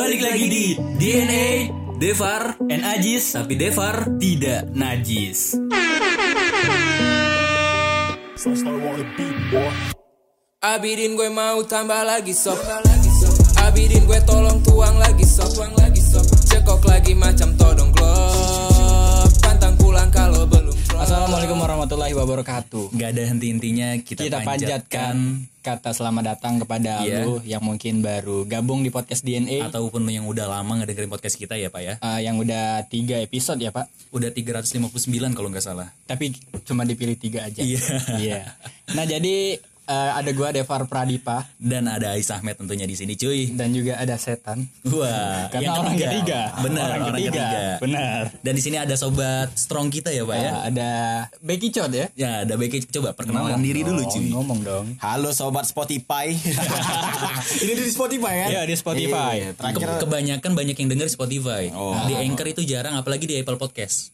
Balik lagi di DNA Devar and Ajis Tapi Devar tidak najis. Abidin gue mau tambah lagi sob Abidin gue tolong tuang lagi sob Cekok lagi macam todong Assalamualaikum warahmatullahi wabarakatuh. Gak ada henti-hentinya kita, Kita panjatkan kata selamat datang kepada Iya. lu yang mungkin baru gabung di podcast DNA Ataupun yang udah lama ngedengerin podcast kita ya pak ya eh, yang udah tiga episode ya pak. Udah 359 kalau nggak salah Tapi cuma dipilih tiga aja. Iya. Iya. Nah jadi eh, ada gua Devar Pradipa Dan ada Ais Ahmed tentunya di sini cuy dan juga ada Setan. Wah Karena yang orang ketiga. Benar Orang orang, ketiga. ketiga Benar. Dan di sini ada sobat strong kita ya pak ya Eh, ada Becky Chod ya. Ya ada Becky coba perkenalkan diri dulu Oh, cuy ngomong dong. Halo sobat Spotify. Ini di Spotify kan? Iya di Spotify. Iya, terakhir Ke- kebanyakan banyak yang denger Spotify. Oh. Di Anchor itu jarang, apalagi di Apple Podcast.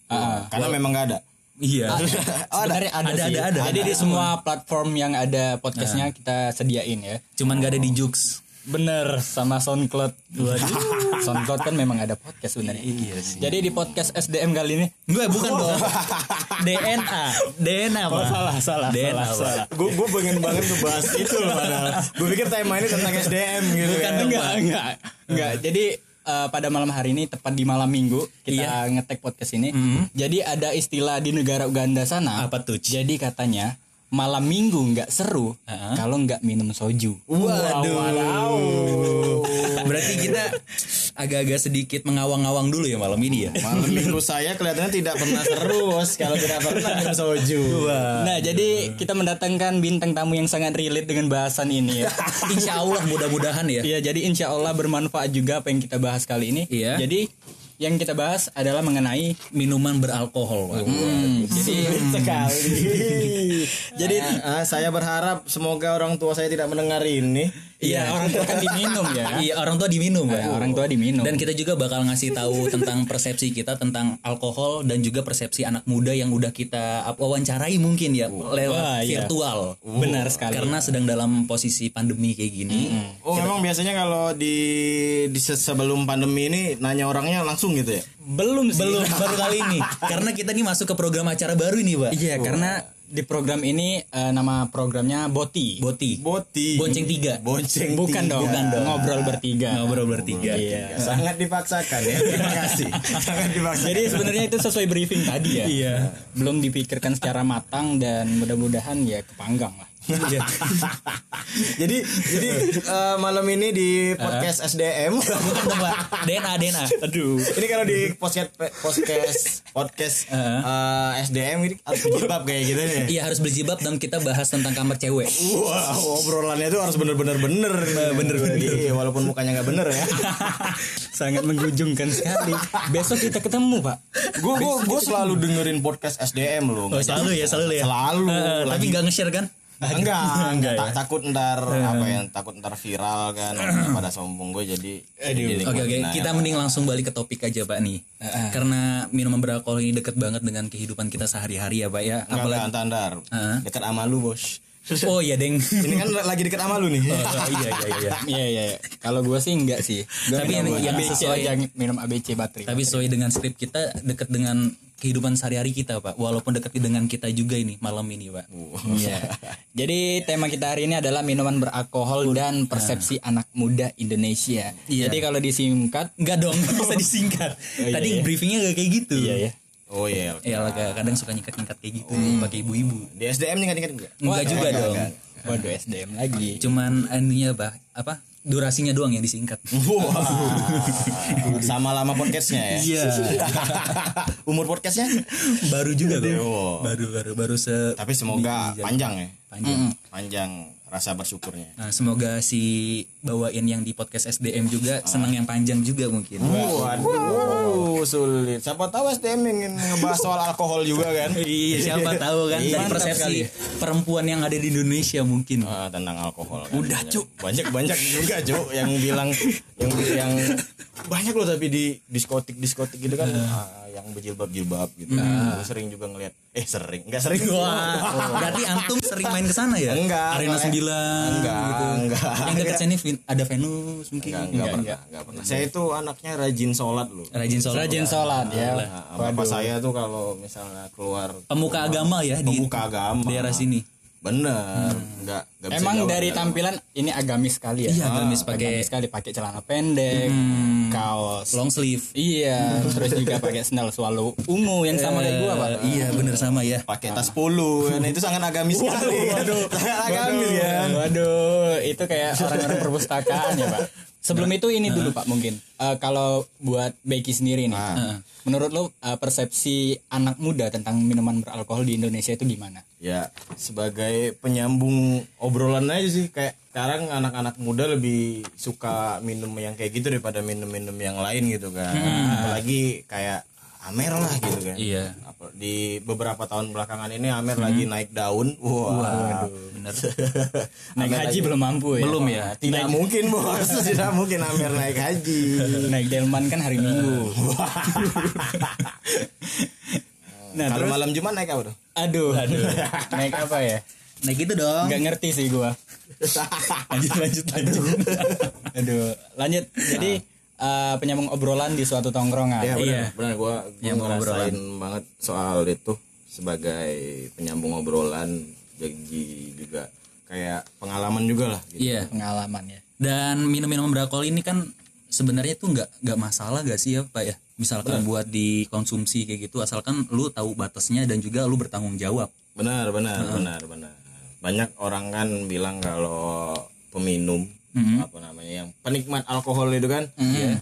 karena memang nggak ada. Iya. Sebenarnya ada, Ada, sih. ada, ada. Jadi di semua platform yang ada podcastnya kita sediain ya. Cuman gak ada di Jux. Bener sama SoundCloud. Waduh. SoundCloud kan memang ada podcast sebenarnya. Iya sih. Jadi di podcast SDM kali ini Gue bukan dong. DNA. DNA apa? salah, salah, DNA salah, salah. Gue gue pengen banget ngebahas itu loh padahal. Gue pikir tema ini tentang SDM gitu kan. enggak, enggak, enggak. Jadi eh, pada malam hari ini tepat di malam minggu kita ngetek podcast ini. Jadi ada istilah di negara Uganda sana. Apa tuh? Jadi katanya malam minggu nggak seru kalau nggak minum soju. Waduh. Berarti kita agak-agak sedikit mengawang-awang dulu ya malam ini ya. Malam minggu saya kelihatannya tidak pernah terus kalau tidak pernah minum soju. Nah, jadi kita mendatangkan bintang tamu yang sangat relate dengan bahasan ini ya. Insya Allah mudah-mudahan ya. Iya, jadi insya Allah bermanfaat juga apa yang kita bahas kali ini. Iya. Jadi yang kita bahas adalah mengenai Minuman beralkohol. jadi Sekali. Jadi ah, saya berharap semoga orang tua saya tidak mendengar ini. Iya orang tua kan diminum ya. Iya orang tua diminum ya. orang tua diminum. Dan kita juga bakal ngasih tahu tentang persepsi kita tentang alkohol dan juga persepsi anak muda yang udah kita wawancarai mungkin ya lewat Wah, iya. virtual. Benar sekali. Karena sedang dalam posisi pandemi kayak gini. Oh memang biasanya kalau di, di se- sebelum pandemi ini nanya orangnya langsung gitu ya? belum sih. Belum baru kali ini. Karena kita nih masuk ke program acara baru ini, Pak. Iya, karena di program ini eh, nama programnya Boti. Boti. Boti. Bonceng tiga. Bonceng Bukan tiga. dong, ngobrol bertiga. Ngobrol bertiga. Iya. Sangat dipaksakan ya. Terima kasih. Sangat dipaksakan. Jadi sebenarnya itu sesuai briefing tadi ya. Iya. Belum dipikirkan secara matang dan mudah-mudahan ya kepanggang lah. Jadi jadi eh, malam ini di podcast SDM. Bukan Pak. DNA, DNA. Aduh. ini kalau di podcast podcast podcast eh, SDM ini harus dijebak kayak gitu nih. Iya harus berjibab dan kita bahas tentang kamar cewek. Wah, obrolannya itu harus bener-bener bener. Bener-bener. Iya, walaupun mukanya nggak bener ya. Sangat menggujungkan sekali. Besok kita ketemu, Pak. Gue gue selalu dengerin podcast SDM loh. Oh, selalu ya, selalu ya. Selalu. Eh, tapi nggak nge-share kan? Enggak, enggak, ya? tak- takut ntar apa ya takut ntar viral kan pada sombong gue jadi Oke oke, nikmatin kita aja. mending langsung balik ke topik aja Pak nih. Karena minuman beralkohol ini deket banget dengan kehidupan kita sehari-hari ya Pak ya. Enggak, enggak, antar, antar. Heeh. dekat sama lu bos Oh iya deng. ini kan lagi dekat sama lu nih Oh, iya iya iya. Iya, iya, iya. Kalau gua sih enggak sih. Gua Tapi minum yang ABC sesuai- aja minum ABC baterai. Tapi sesuai dengan skrip kita deket dengan kehidupan sehari-hari kita Pak. Walaupun deket dengan kita juga ini malam ini Pak. Iya. Jadi tema kita hari ini adalah minuman beralkohol dan persepsi anak muda Indonesia. Iya. Jadi kalau disingkat, Enggak dong, nggak bisa disingkat. iya, Tadi iya. briefingnya gak kayak gitu. iya ya. oh iya oke. Ya kadang suka nyikat-nyikat kayak gitu pakai ibu-ibu. di SDM kan enggak Enggak juga enggak, dong. enggak. Waduh SDM lagi. Cuman ininya bah, apa? Durasinya doang yang disingkat. Wah, sama lama podcastnya ya Iya. umur podcastnya baru juga kok. Oh. Baru baru baru se tapi semoga panjang ya panjang. panjang rasa bersyukurnya Nah, semoga si bawain yang di podcast SDM juga senang yang panjang juga mungkin. Waduh, sulit. Siapa tahu SDM ingin ngebahas soal alkohol juga kan? Iya, siapa tahu kan Iya, dari persepsi perempuan yang ada di Indonesia mungkin. Ah, tentang alkohol. kan. Udah, Cuk. Banyak banyak juga, Cuk, yang bilang yang yang banyak loh tapi di diskotik diskotik gitu kan yang berjilbab-jilbab gitu. Gue sering juga ngeliat eh sering, enggak sering Wah, berarti antum sering main ke sana ya? Enggak, Arena enggak. 9 Enggak, gitu. enggak. Yang dekat sini ada Venus mungkin. Enggak, enggak pernah, enggak pernah. Saya itu anaknya rajin sholat loh. Rajin sholat. Rajin sholat ya. Nah, bapak saya tuh kalau misalnya keluar Pemuka agama ya di pemuka agama daerah sini. Bener enggak enggak bisa Emang jawab dari enggak. tampilan ini agamis sekali ya. Iya, agamis pakai Agamis sekali pakai celana pendek, kaos. long sleeve. Iya, terus juga pakai sandal swallow ungu yang sama kayak gua, Pak. Iya, bener sama ya. pakai tas polo nah, itu sangat agamis sekali sangat agamis ya Waduh, itu kayak orang-orang perpustakaan ya, Pak. Sebelum itu ini dulu, Pak, mungkin. Eh, kalau buat Becky sendiri nih. Menurut lo eh, persepsi anak muda tentang minuman beralkohol di Indonesia itu gimana? ya sebagai penyambung obrolan aja sih kayak sekarang anak-anak muda lebih suka minum yang kayak gitu daripada minum-minum yang lain gitu kan apalagi kayak Amer lah gitu kan Iya. Di beberapa tahun belakangan ini Amer lagi naik daun wah Bener. Naik haji belum mampu ya? Belum ya. tidak mungkin bos tidak mungkin Amer naik haji Naik delman kan hari Minggu. nah, kalau terus malam Jumat naik apa tuh aduh, aduh. Naik apa ya? Nah gitu dong. Nggak ngerti sih gua. Lanjut lanjut lanjut. Aduh, lanjut. Jadi eh, penyambung obrolan di suatu tongkrongan. Iya benar, Iya. benar gua, gua ngerasain banget soal itu sebagai penyambung obrolan jadi juga kayak pengalaman juga lah gitu. Iya. Pengalaman ya. Dan minum-minum beralkohol ini kan sebenarnya tuh nggak nggak masalah gak sih ya Pak ya? Misalkan buat dikonsumsi kayak gitu asalkan lu tahu batasnya dan juga lu bertanggung jawab. Benar, benar, benar, benar. Banyak orang kan bilang kalau peminum apa namanya yang penikmat alkohol itu kan eh,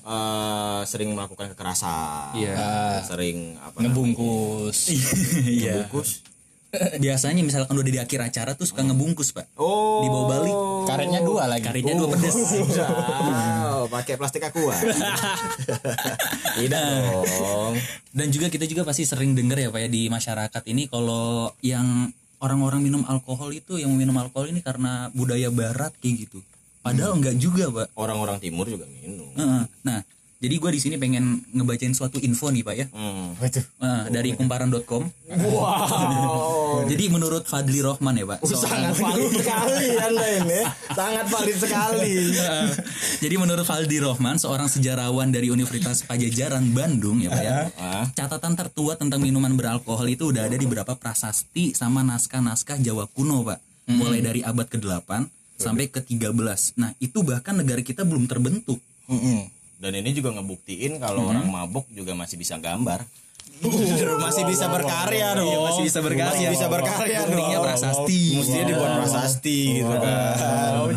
sering melakukan kekerasan, Iya. sering apa Ngebungkus. Iya. bungkus. Biasanya misalkan udah di akhir acara tuh suka ngebungkus Pak. Oh, Dibawa balik. Karetnya dua lagi. Karetnya dua pedes. Wow, pakai plastik aqua. Tidak dong. Dan juga kita juga pasti sering dengar ya Pak ya di masyarakat ini kalau yang orang-orang minum alkohol itu yang minum alkohol ini karena budaya barat kayak gitu. Padahal enggak juga Pak. Orang-orang timur juga minum. Heeh. Nah, jadi gue di sini pengen ngebacain suatu info nih Pak ya. Hmm. Eh, dari kumparan.com. Wow. Jadi menurut Fadli Rohman ya Pak. seorang- Sangat valid sekali Anda ini. Sangat valid sekali. Jadi menurut Faldi Rohman, seorang sejarawan dari Universitas Pajajaran Bandung ya Pak ya. Catatan tertua tentang minuman beralkohol itu udah ada di beberapa prasasti sama naskah-naskah Jawa kuno Pak. Mulai dari abad ke-8 sampai ke-13. Nah itu bahkan negara kita belum terbentuk. Dan ini juga ngebuktiin kalau orang mabuk juga masih bisa gambar. masih bisa berkarya dong. Iya, masih bisa berkarya. Masih bisa berkarya dong. Buktinya prasasti. Mestinya dibuat prasasti gitu kan.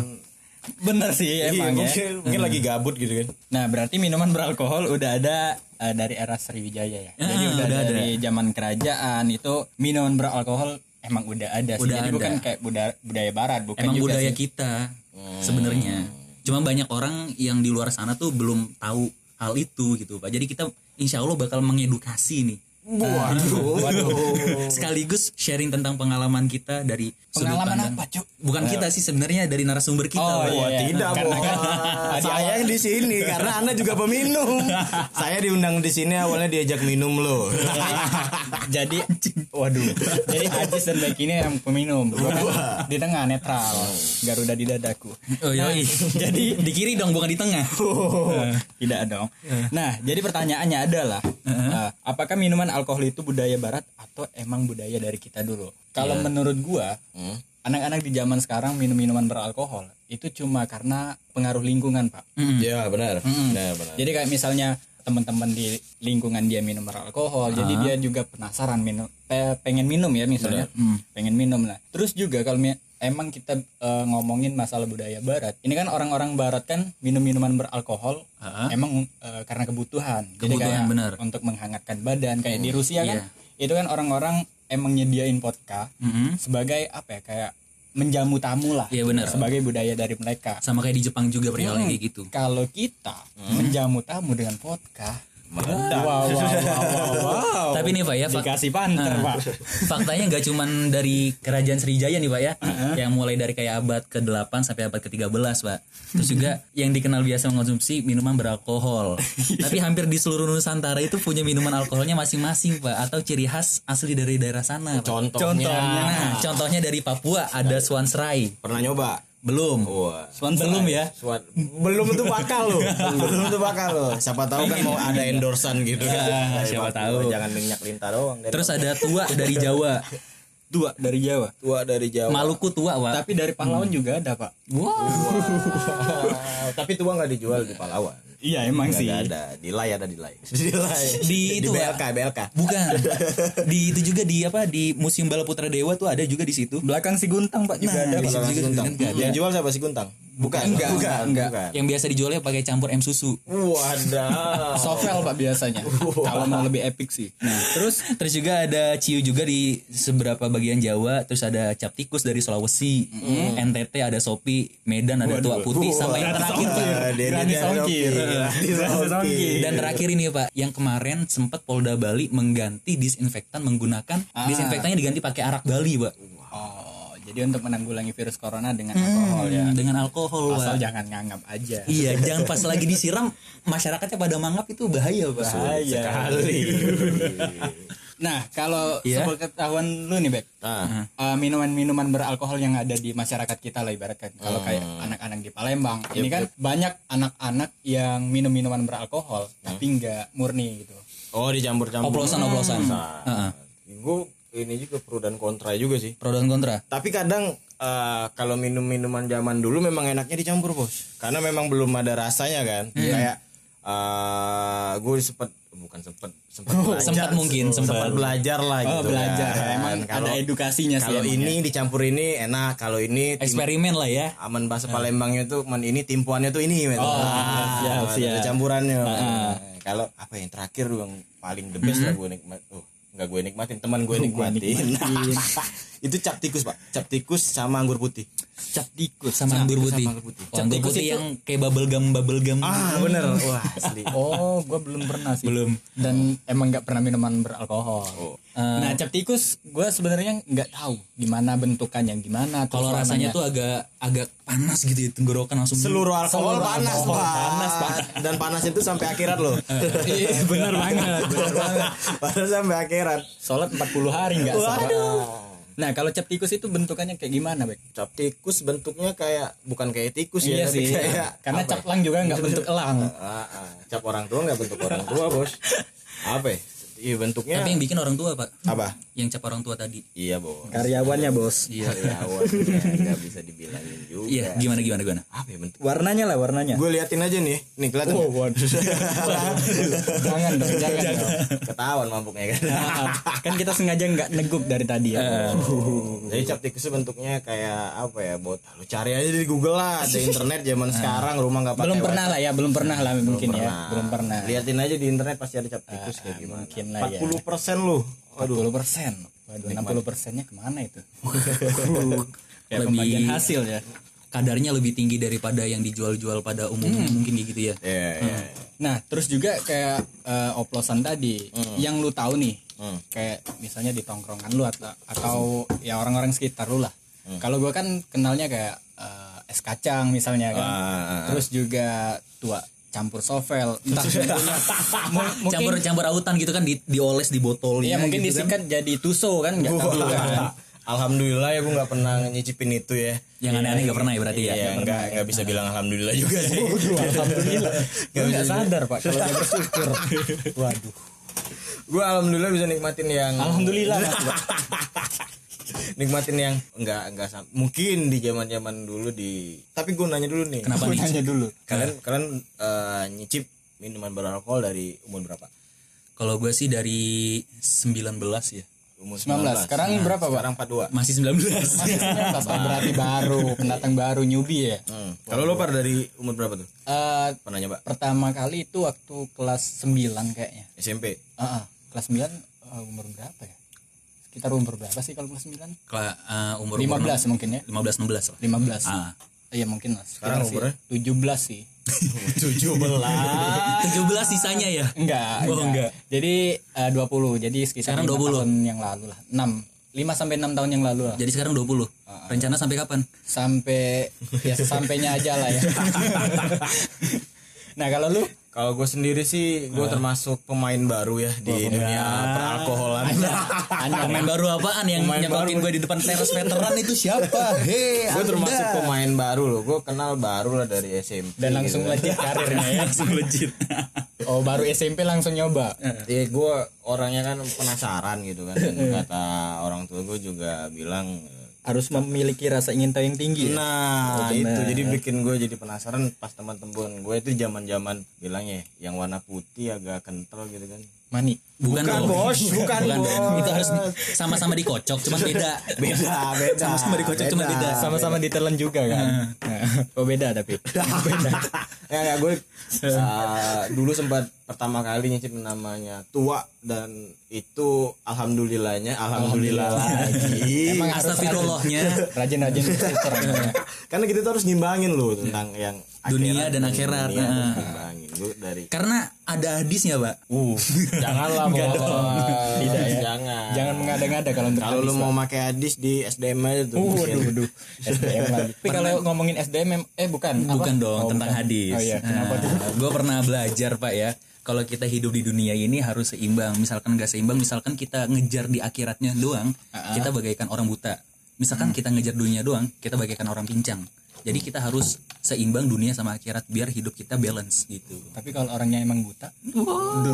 Bener sih Iya, emang ya. mungkin, mungkin lagi gabut gitu kan. Nah, berarti minuman beralkohol udah ada eh, dari era Sriwijaya ya. Jadi Ah, udah, udah ada. dari zaman kerajaan itu minuman beralkohol emang udah ada sih. Udah Jadi ada. bukan kayak budaya budaya barat, bukan Emang juga budaya sih. kita sebenarnya. Cuma banyak orang yang di luar sana tuh belum tahu hal itu gitu Pak. Jadi kita insya Allah bakal mengedukasi nih. Waduh. Sekaligus sharing tentang pengalaman kita dari sudut Pengalaman pandang. apa, Cuk? Bukan kita sih sebenarnya dari narasumber kita. Oh, iya, iya. Tidak, Karena Bos. kan- Saya yang di sini karena Anda juga peminum. Saya diundang di sini awalnya diajak minum loh. Jadi waduh. Jadi Ajis dan Becky ini yang peminum. Kan di tengah netral. Garuda di dadaku. Oh iya. jadi di kiri dong bukan di tengah. Tidak dong. Nah, jadi pertanyaannya adalah eh, apakah minuman alkohol itu budaya barat atau emang budaya dari kita dulu? Kalau menurut gua, anak-anak di zaman sekarang minum minuman beralkohol itu cuma karena pengaruh lingkungan, Pak. Ya benar. Benar, benar. Jadi kayak misalnya teman-teman di lingkungan dia minum beralkohol, jadi dia juga penasaran minum, pe- pengen minum ya misalnya, pengen minum lah. Terus juga kalau mi- emang kita eh, ngomongin masalah budaya Barat, ini kan orang-orang Barat kan minum minuman beralkohol, emang eh, karena kebutuhan, Jadi Kebutuhan, kayak benar. untuk menghangatkan badan. Kayak di Rusia kan, Iya. itu kan orang-orang emang nyediain vodka Mm-mm. sebagai apa ya kayak menjamu tamu lah, Iya, benar. sebagai budaya dari mereka. Sama kayak di Jepang juga perihalnya kayak gitu. Kalau kita menjamu tamu dengan vodka, meledak wow wow wow, wow. Tapi nih Pak ya, fak- dikasih panter Ah. pak faktanya nggak cuman dari kerajaan Sriwijaya nih Pak ya, yang mulai dari kayak abad ke-8 sampai abad ke-13 Pak. Terus juga yang dikenal biasa mengonsumsi minuman beralkohol. Tapi hampir di seluruh Nusantara itu punya minuman alkoholnya masing-masing Pak, atau ciri khas asli dari daerah sana. Pak. contohnya, Nah, contohnya dari Papua ada Swansrai. pernah nyoba Belum. Wah. Swan Belum ya. Suat, belum itu bakal loh belum itu bakal loh siapa tahu kan mau ada endorsan gitu kan Dari siapa tahu. jangan minyak lintah doang Terus ada tua dari Jawa. dua dari Jawa tua dari Jawa Maluku tua, Pak. tapi dari pahlawan juga ada pak Wow. tapi tua nggak dijual di Palawan iya emang sih ada di lay ada di lay di lay Di itu, BLK BLK Bukan. Di itu juga di apa di Museum Bala Putra Dewa tuh ada juga di situ. belakang si Guntang pak juga Nah, ada di Pak. situ Kalau juga Guntang. ada. yang jual siapa sih Guntang bukan Enggak, bukan enggak. bukan. Yang biasa dijualnya pakai campur em susu. Wadah. Sovel pak biasanya. Kalau mau lebih epic sih. Nah terus Terus juga ada ciu juga di seberapa bagian Jawa, terus ada cap tikus dari Sulawesi, NTT ada Sopi, Medan ada tua putih sama yang terakhir. Dan terakhir ini Pak, yang kemarin sempat Polda Bali mengganti disinfektan menggunakan disinfektannya diganti pakai arak Bali, Pak. oh jadi untuk menanggulangi virus corona dengan alkohol ya. Dengan alkohol, Pak. asal jangan nganggap aja. Iya, jangan pas lagi disiram masyarakatnya pada mangap itu bahaya, Pak. bahaya. Sekali. nah kalau Iya. sepengetahuan lu nih Bek. Nah, Uh, minuman-minuman beralkohol yang ada di masyarakat kita lah ibaratkan. Kalau kayak anak-anak di Palembang ini kan banyak anak-anak yang minum minuman beralkohol tapi nggak murni gitu. Oh dicampur-campur. Oplosan-oplosan. Nah, gue ini juga pro dan kontra juga sih. Pro dan kontra. Tapi kadang eh, kalau minum minuman zaman dulu memang enaknya dicampur bos, karena memang belum ada rasanya kan. Kayak eh gue sempet bukan sempet sempet belajar, sempat mungkin, sempat. sempat belajar lah oh gitu. belajar kan. emang Kalau- ada edukasinya sih Kalau ini ya. dicampur ini enak, kalau ini tim- Eksperimen lah ya. aman bahasa Palembangnya tuh man ini timpuannya tuh ini. Oh, Ah, siap, siap. campurannya Nah, kalau apa yang terakhir yang paling the best lah gue nikmat oh nggak gue nikmatin teman gue nikmatin. Itu cap tikus pak. Cap tikus sama anggur putih cap tikus Sama anggur putih. sama anggur putih. Oh, anggur putih yang kayak bubble gum bubble gum. ah bener wah asli oh gue belum pernah sih Belum. dan emang nggak pernah minuman beralkohol Oh. nah cap tikus gue sebenarnya nggak tahu gimana bentukannya gimana terus Kalau rasanya tuh agak agak panas gitu ya tenggorokan langsung. seluruh alkohol Seluruh panas alkohol pak panas, Pak. dan panas itu sampai akhirat loh Iya, bener banget bener banget panas sampai akhirat sholat 40 hari nggak salah nah kalau cap tikus itu bentukannya kayak gimana Bek? cap tikus bentuknya kayak bukan kayak tikus iya ya tapi sih kayak karena cap ya? lang juga nggak bentuk elang Ah, ah. cap orang tua nggak bentuk orang tua bos apa ya? Iya bentuknya Tapi yang bikin orang tua, Pak. apa? Yang cap orang tua tadi. iya bos. Karyawannya bos. Iya. karyawan nggak bisa dibilangin juga. Iya, gimana gimana gimana. apa ya bentuk? Warnanya lah warnanya. Gue liatin aja nih nih kelihatan Oh, nggak? jangan dong jangan dong. ketahuan mabuknya kan? Ah, kan kita sengaja nggak neguk dari tadi ya. Jadi cap tikus bentuknya kayak apa ya bot lu cari aja di Google lah ada internet zaman sekarang rumah nggak pakai belum pernah lah ya belum pernah lah mungkin ya Nah, belum pernah. Liatin aja di internet pasti ada cap tikus kayak gimana. mungkin lah ya. 40 persen lu 40 persen waduh 60 persennya ke mana itu ya Lebih- pembagian hasil ya Kadarnya lebih tinggi daripada yang dijual-jual pada umumnya mungkin kayak gitu ya. Iya, iya. Nah, terus juga kayak eh, oplosan tadi, yang lu tahu nih, Hmm. kayak misalnya di tongkrongan lu atau, atau ya orang-orang sekitar lu lah. Kalau gua kan kenalnya kayak eh, es kacang misalnya kan, Ah, ah, ah. terus juga tua campur sovel, entah bentuknya. Mu- mungkin Campur-campur autan gitu kan di, dioles di botol Iya mungkin gitu kan. disingkat jadi tuso kan nggak tahu kan. Alhamdulillah ya gue nggak pernah nyicipin itu ya. Yang aneh-aneh nggak pernah ya berarti ya? Iya, nggak nggak bisa bilang alhamdulillah juga sih. Alhamdulillah. Gua nggak sadar pak kalau dia bersyukur. Waduh. gue alhamdulillah bisa nikmatin yang Alhamdulillah. Nikmatin yang nggak nggak sam- mungkin di zaman zaman dulu di tapi gue nanya dulu nih Kenapa nih? nanya dulu. kalian kalian eh, nyicip minuman beralkohol dari umur berapa Kalau gue sih dari 19 ya. umur 19. Sekarang berapa, Pak? sekarang 42 Masih 19. Masih 19 oh, berarti baru pendatang baru newbie ya. Hmm. kalau lo par dari umur berapa tuh Eh, pernah nyoba pertama kali itu waktu kelas 9 kayaknya. SMP Ah, ah. kelas 9 eh, umur berapa ya? Sekitar umur berapa sih kalau kelas 9? Kela- uh, umur 15 mungkin ya. 15 16 lah. 15. Ah. Iya mungkin lah. Sekarang Sekitar umurnya? sih 17 sih. 17 17 sisanya ya Enggak, Oh, enggak. Jadi eh, 20. Jadi sekitar Sekarang 5 20. tahun yang lalu lah. 6. 5 sampai 6 tahun yang lalu lah. jadi sekarang 20 rencana sampai kapan Sampai ya sampainya aja lah ya. nah, kalau lu Kalau gue sendiri sih gue termasuk pemain baru ya di dunia peralkoholan. pemain baru apaan yang nyekokin gue di depan teras veteran itu siapa hei gue termasuk pemain baru loh. Gue kenal baru lah dari SMP. dan langsung gitu. legit karirnya ya. langsung legit Oh, baru SMP langsung nyoba. Iya gue orangnya kan penasaran gitu kan. Dan kata orang tua gue juga bilang Harus memiliki rasa ingin tahu yang tinggi. ya? Nah itu jadi bikin gue jadi penasaran pas teman-teman gue itu zaman-zaman bilangnya yang warna putih agak kental gitu kan. Mani. bukan, Bukan, bos, bukan, dong. bos. itu harus sama-sama dikocok cuman beda Beda, beda. Sama-sama dikocok, cuma beda. Sama-sama ditelan juga kan. oh, beda tapi. beda. ya ya gue uh, dulu sempat pertama kali nyicip namanya tua dan itu alhamdulillahnya alhamdulillah lagi. Emang astagfirullahnya Rajin-rajin filter ya. karena kita tuh harus ngimbangin loh tentang yang Dunia dan akhirat. dunia Nah. dari karena ada hadisnya pak Uh, janganlah Enggak bos dong. Tidak ya. jangan Jangan mengada-ngada kalau untuk kalau lu mau Pak. pakai hadis di SDM aja tuh Uh, waduh, waduh. SDM lagi. Tapi kalau ngomongin SDM eh bukan. apa? bukan dong Oh, tentang bukan. hadis Oh iya, kenapa tuh? gue pernah belajar pak ya kalau kita hidup di dunia ini harus seimbang misalkan gak seimbang misalkan kita ngejar di akhiratnya doang kita bagaikan orang buta misalkan kita ngejar dunia doang kita bagaikan orang pincang jadi kita harus seimbang dunia sama akhirat biar hidup kita balance gitu Tapi kalau orangnya emang buta, do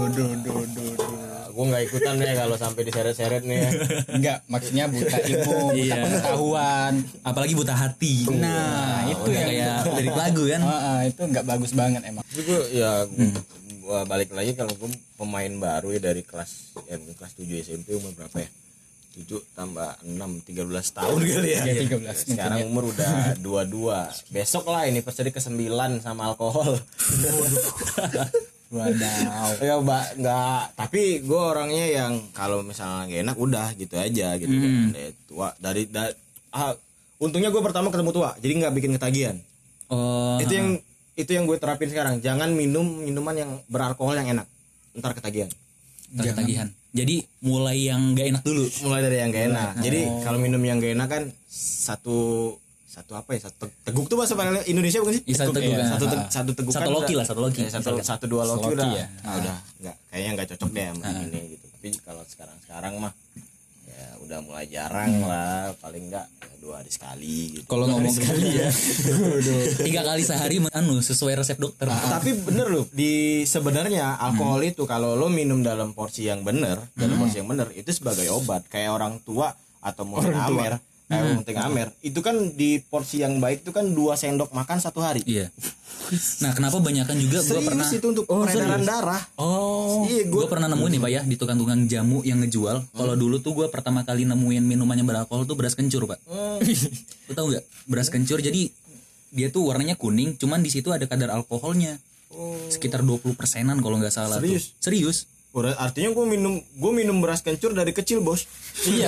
do do do do. gue nggak ikutan ya kalau sampai diseret-seret nih ya Enggak, maksudnya buta ilmu, buta Iya. pengetahuan. apalagi buta hati Nah, itu Udah yang kayak lirik lagu kan Ah, ah, itu enggak bagus banget emang. Tapi gue ya gua, gua balik lagi kalau gue pemain baru ya dari kelas ya kelas 7 SMP umur berapa ya? 7 tambah 6 13 tahun kali ya. Ya, 13. Sekarang umur udah 22. Besok lah ini perseri ke-9 sama alkohol. Wadaw. ya mbak nggak. Tapi gue orangnya yang kalau misalnya gak enak udah gitu aja gitu. Kan dari tua. Dari da- ah, untungnya gue pertama ketemu tua jadi nggak bikin ketagihan. Oh itu yang itu yang gue terapin sekarang. Jangan minum minuman yang beralkohol yang enak. Ntar ketagihan. Ntar ketagihan jadi mulai yang gak enak dulu. Mulai dari yang gak enak. Jadi kalau minum yang gak enak kan satu satu apa ya? Satu teguk tuh bahasa Indonesia bukan sih? Iya, satu teguk, kan. satu te- satu teguk Satu kan loki lah, satu loki. Eh, satu satu dua loki Loki udah ya. ah, udah. Nggak kayaknya nggak cocok deh sama ini gitu. Tapi kalau sekarang sekarang mah ya udah mulai jarang lah paling enggak ya, dua hari sekali gitu. Kalau ngomong sekali ya. Tiga kali sehari anu sesuai resep dokter. Tapi bener loh di sebenarnya alkohol itu kalau lo minum dalam porsi yang bener dalam porsi yang bener itu sebagai obat. Kayak orang tua atau mungkin amer kayak mungkin amer. Itu kan di porsi yang baik itu kan dua sendok makan satu hari. Iya. Nah kenapa banyakan juga? Gue serius pernah itu untuk peredaran darah. Oh. Iya, gue pernah nemuin nih pak ya di tukang-tukang jamu yang ngejual. Kalau dulu tuh gue pertama kali nemuin minuman yang beralkohol tuh beras kencur pak. Lu tau nggak? Beras kencur jadi dia tuh warnanya kuning cuman di situ ada kadar alkoholnya. Sekitar 20 persenan kalau nggak salah Serius? tuh serius artinya gue minum gue minum beras kencur dari kecil bos iya,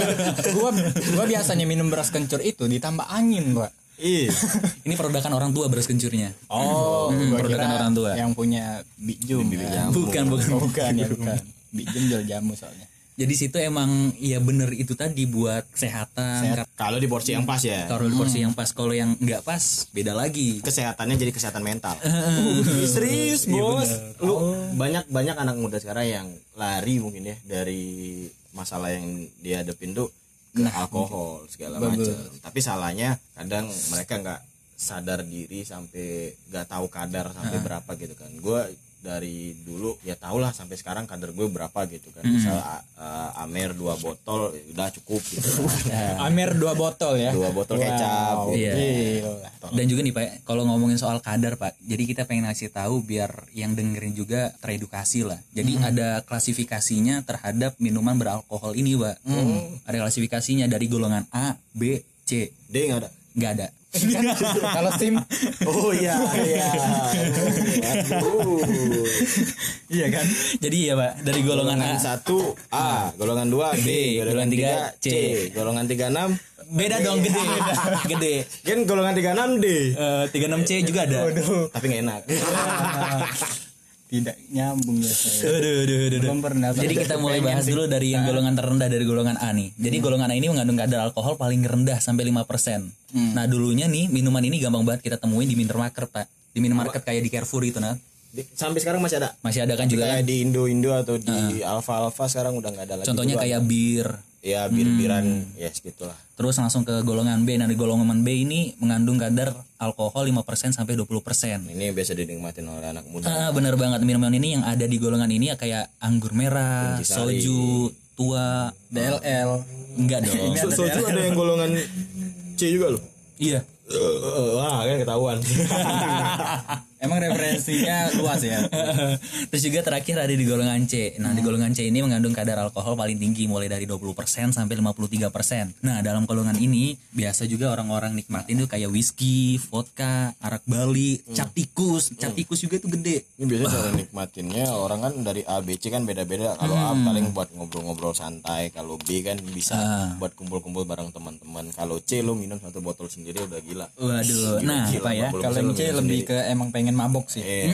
gua gua biasanya minum beras kencur itu ditambah angin, Pak. iya ini produkan orang tua beras kencurnya Oh, Hmm, produkan kira orang tua. Yang punya bijum. ya. bukan bukan Oh, bukan ya, bukan. Bijum jual jamu soalnya. Jadi situ emang ya bener itu tadi buat kesehatan. Kalau di porsi yang pas ya. Kalau di porsi yang pas kalau yang nggak pas beda lagi. Kesehatannya jadi kesehatan mental. Serius bos. lu banyak banyak anak muda sekarang yang lari mungkin ya dari masalah yang dia hadapin tuh ke alkohol segala macam tapi salahnya kadang mereka nggak sadar diri sampai nggak tahu kadar sampai berapa gitu kan. Gue dari dulu ya tau lah sampai sekarang kadar gue berapa gitu kan misal a- a- amer dua botol ya udah cukup gitu kan. Amer dua botol ya. dua botol kecap Iya. Gila. Dan juga nih Pak, kalau ngomongin soal kadar Pak, jadi kita pengen ngasih tahu biar yang dengerin juga teredukasi lah. Jadi ada klasifikasinya terhadap minuman beralkohol ini Pak. Ada klasifikasinya dari golongan A, B, C. D nggak ada Nggak ada. Kalau sim Oh iya iya. Iya kan? Jadi ya Pak, dari golongan A, satu A, golongan dua B, golongan tiga C, golongan tiga enam Beda dong gede. gede. Kan golongan 36 D. Eh, 36C juga ada. Tapi nggak enak. Tidak nyambung ya saya. Aduh, aduh, aduh, aduh. Belum pernah. Jadi kita mulai bahas sih. dulu dari yang golongan terendah dari golongan A nih. Jadi golongan A ini mengandung kadar alkohol paling rendah sampai 5%. Nah, dulunya nih minuman ini gampang banget kita temuin di minimarket, Pak. Di minimarket kayak di Carrefour itu nah. Sampai sekarang masih ada. Masih ada kan juga kan? Kayak di Indo Indo atau di Alfa Alfa sekarang udah nggak ada lagi. Contohnya kayak bir. Ya bir-biran ya segitulah. Terus langsung ke golongan B. Nah, di golongan B ini mengandung kadar alkohol 5% sampai 20%. Ini biasa dinikmatin oleh anak muda. Ah, bener banget minuman ini yang ada di golongan ini ya kayak anggur merah, soju, tua, DLL. enggak dong. So, soju ada yang golongan C juga loh. iya. Eh, Wah kan ketahuan. Emang referensinya luas ya. Terus juga terakhir ada di golongan C. Nah, di golongan C ini mengandung kadar alkohol paling tinggi mulai dari 20% sampai 53%. Nah, dalam golongan ini biasa juga orang-orang nikmatin tuh kayak whisky, vodka, arak Bali, cap tikus. Cap tikus juga tuh gede. Ini biasanya cara nikmatinnya orang kan dari A B C kan beda-beda. Kalau A paling buat ngobrol-ngobrol santai, kalau B kan bisa buat kumpul-kumpul bareng teman-teman. Kalau C lu minum satu botol sendiri udah gila. Waduh. Nah, Gila, Pak ya. Kalau C lebih sendiri. ke emang pengen mabok sih. Eh,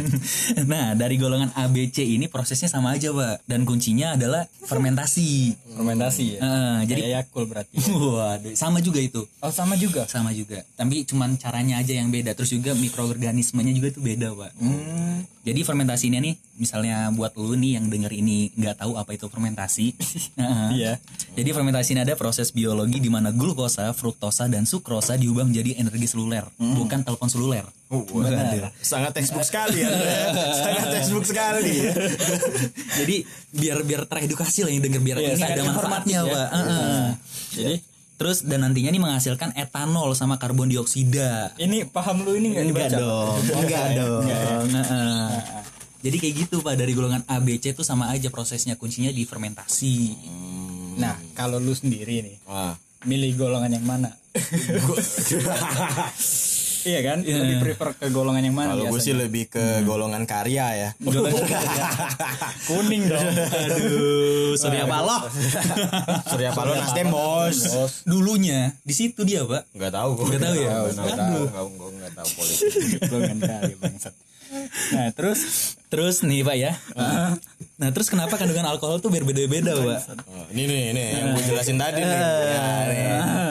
nah, dari golongan A, B, C ini prosesnya sama aja, Pak. Dan kuncinya adalah fermentasi. Fermentasi ya. Eh, jadi Kayak Yakul berarti. Waduh, sama juga itu. Oh sama juga. Sama juga. Tapi cuman caranya aja yang beda. Terus juga mikroorganismenya juga tuh beda, Pak. Jadi fermentasinya nih, misalnya buat lu nih yang denger ini nggak tahu apa itu fermentasi. Heeh. Iya. Jadi fermentasi ini ada proses biologi di mana glukosa, fruktosa, dan sukrosa diubah menjadi energi seluler, bukan telepon seluler. Waduh. sangat textbook sekali ya. sangat textbook sekali. ya. Jadi biar biar teredukasi lah yang denger biar Iya, ini ada manfaatnya, ya. Pak. Heeh. Jadi Terus dan nantinya nih menghasilkan etanol sama karbon dioksida. ini paham lu ini nggak Enggak dibaca? dong, enggak dong. Heeh. Jadi kayak gitu Pak dari golongan A B C itu sama aja prosesnya kuncinya di fermentasi. Nah kalau lu sendiri nih Wah. milih golongan yang mana? Iya kan? Lebih prefer ke golongan yang mana? Kalau gue sih lebih ke golongan karya ya. kuning dong. Aduh, Surya Paloh. Surya Paloh Nasdem bos. Dulunya di situ dia, Pak. Nggak tahu gue. Nggak tahu ya? Nggak tahu. Gue nggak tahu politik. golongan kari bangsat. Nah terus Terus nih, Pak ya. Nah, terus kenapa kandungan alkohol tuh berbeda-beda, Pak? Oh, ini nih, ini yang gue jelasin tadi nih. Ya, nih.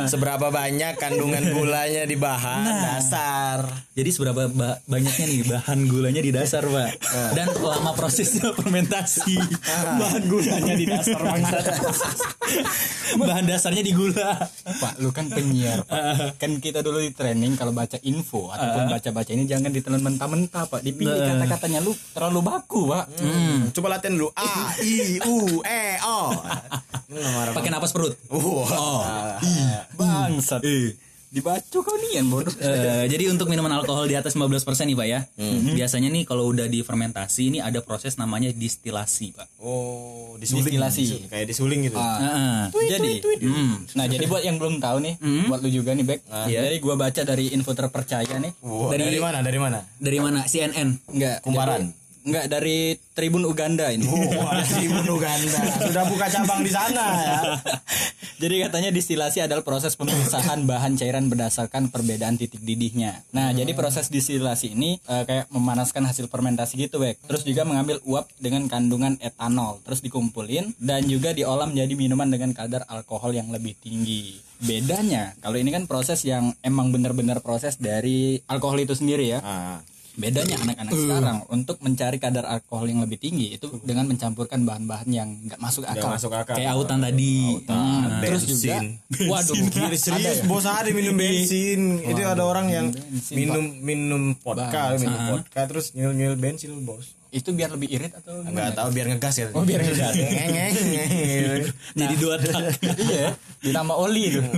Seberapa banyak kandungan gulanya di bahan dasar. Jadi seberapa ba- banyaknya nih bahan gulanya di dasar, Pak. Dan lama prosesnya fermentasi. bahan gulanya di dasar, bangsat. bahan dasarnya di gula. Pak lu kan penyiar Pak. Kan kita dulu di training kalau baca info ataupun baca-baca ini jangan ditelan mentah-mentah Pak. Dipilih kata-katanya lu terlalu baku Pak. Hmm, coba latihan dulu. A, I, U, E, O. Pakai napas perut. Wah. Bangsat. Dibaca kau nian bodoh. Eh, jadi untuk minuman alkohol di atas 15% nih Pak ya. Biasanya nih kalau udah difermentasi ini ada proses namanya distilasi Pak. Oh, disuling. Distilasi. Kayak disuling gitu. Heeh. jadi, hmm. nah jadi buat yang belum tahu nih, buat lu juga nih Bek. Jadi gua baca dari info terpercaya nih. Wah, Dari- dari, mana? Dari mana? Dari mana? CNN. Enggak. Kumparan. jadi- Enggak dari Tribun Uganda ini. Wah, si Uganda. Sudah buka cabang di sana ya. Jadi katanya distilasi adalah proses pemisahan bahan cairan berdasarkan perbedaan titik didihnya. Nah, jadi proses distilasi ini eh, kayak memanaskan hasil fermentasi gitu, Bek. Terus juga mengambil uap dengan kandungan etanol, terus dikumpulin dan juga diolah menjadi minuman dengan kadar alkohol yang lebih tinggi. Bedanya, kalau ini kan proses yang emang benar-benar proses dari alkohol itu sendiri ya. Ah. Bedanya anak-anak sekarang untuk mencari kadar alkohol yang lebih tinggi itu dengan mencampurkan bahan-bahan yang nggak masuk akal. masuk akal. Kayak autan tadi. Ah, Terus juga, bensin. waduh, serius bos ada minum bensin. Itu ada orang yang bensin, minum minum vodka, minum vodka terus nyil nyil bensin bos. Itu biar lebih irit atau Enggak tahu biar ngegas ya. Oh, biar ngegas. Jadi dua tak. iya, ditambah oli itu.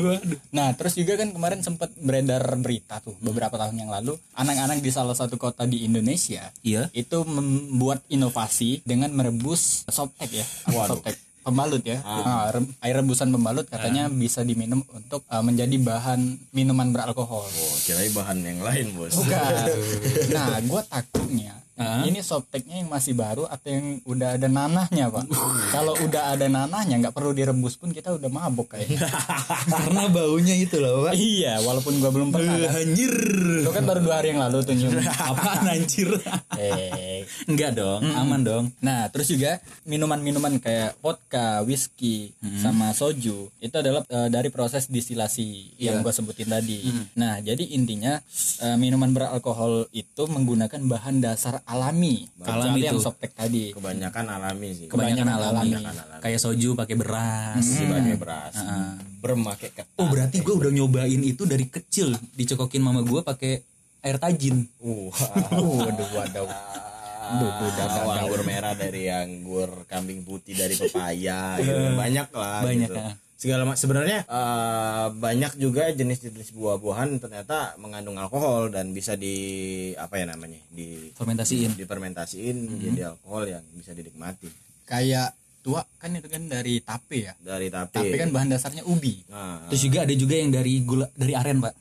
Nah, terus juga kan kemarin sempat beredar berita tuh beberapa tahun yang lalu, anak-anak di salah satu kota di Indonesia Iya. itu membuat inovasi dengan merebus softtek ya, softtek pembalut ya, Ah, re- air rebusan pembalut katanya bisa diminum untuk uh, menjadi bahan minuman beralkohol. Oh, kirain bahan yang lain bos. Bukan. Nah, gue takutnya Hah? ini softteknya yang masih baru atau yang udah ada nanahnya pak kalau udah ada nanahnya nggak perlu direbus pun kita udah mabok kayaknya Karena baunya itu loh, Pak. iya walaupun gua belum pernah kan. Anjir. Lu kan baru dua hari yang lalu tuh nyium Apaan anjir? eh Enggak dong, aman dong. Nah, terus juga minuman-minuman kayak vodka, whisky, sama soju itu adalah eh, dari proses distilasi yang gue sebutin tadi. Nah, jadi intinya eh, minuman beralkohol itu menggunakan bahan dasar alami, Alami kecuali yang tuh. softtek tadi. kebanyakan alami sih Kebanyakan alami. alami. Kayak soju pakai beras. masih pakai beras bermakai ketan Oh, berarti gue udah nyobain itu dari kecil dicokokin mama gue pakai air tajin. Wah, Waduh, waduh. Wow, anggur merah dari anggur kambing putih dari pepaya gitu banyak lah Banyak, gitu. ah. Segala macam sebenarnya eh, banyak juga jenis-jenis buah-buahan ternyata mengandung alkohol dan bisa di apa ya namanya di Fermentasiin. difermentasiin menjadi alkohol yang bisa dinikmati Kayak tua kan itu kan dari tape ya. dari tapi Tape kan bahan dasarnya ubi. nah, Terus juga ada juga yang dari gula dari aren, Pak.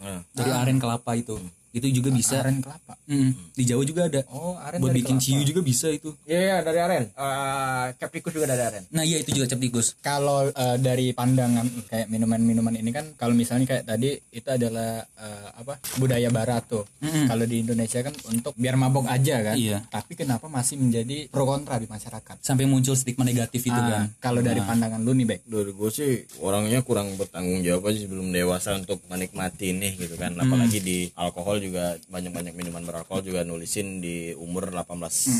nah. Dari aren kelapa itu. Itu juga bisa. Aren kelapa. Mm, Di Jawa juga ada. Oh, aren Buat bikin kelapa. ciu juga bisa itu. Iya iya, dari aren Eh, Capricus juga dari aren Nah, iya itu juga cap tikus. kalau eh, dari pandangan kayak minuman-minuman ini kan kalau misalnya kayak tadi itu adalah eh, apa budaya barat tuh kalau di Indonesia kan untuk biar mabok aja kan Iya. tapi kenapa masih menjadi pro kontra di masyarakat Sampai muncul stigma negatif itu Ah, kan. kalau dari pandangan lu nih Bek dari gue sih orangnya kurang bertanggung jawab aja sebelum dewasa untuk menikmati ini gitu kan apalagi di alkohol juga banyak-banyak minuman beralkohol juga nulisin di umur 18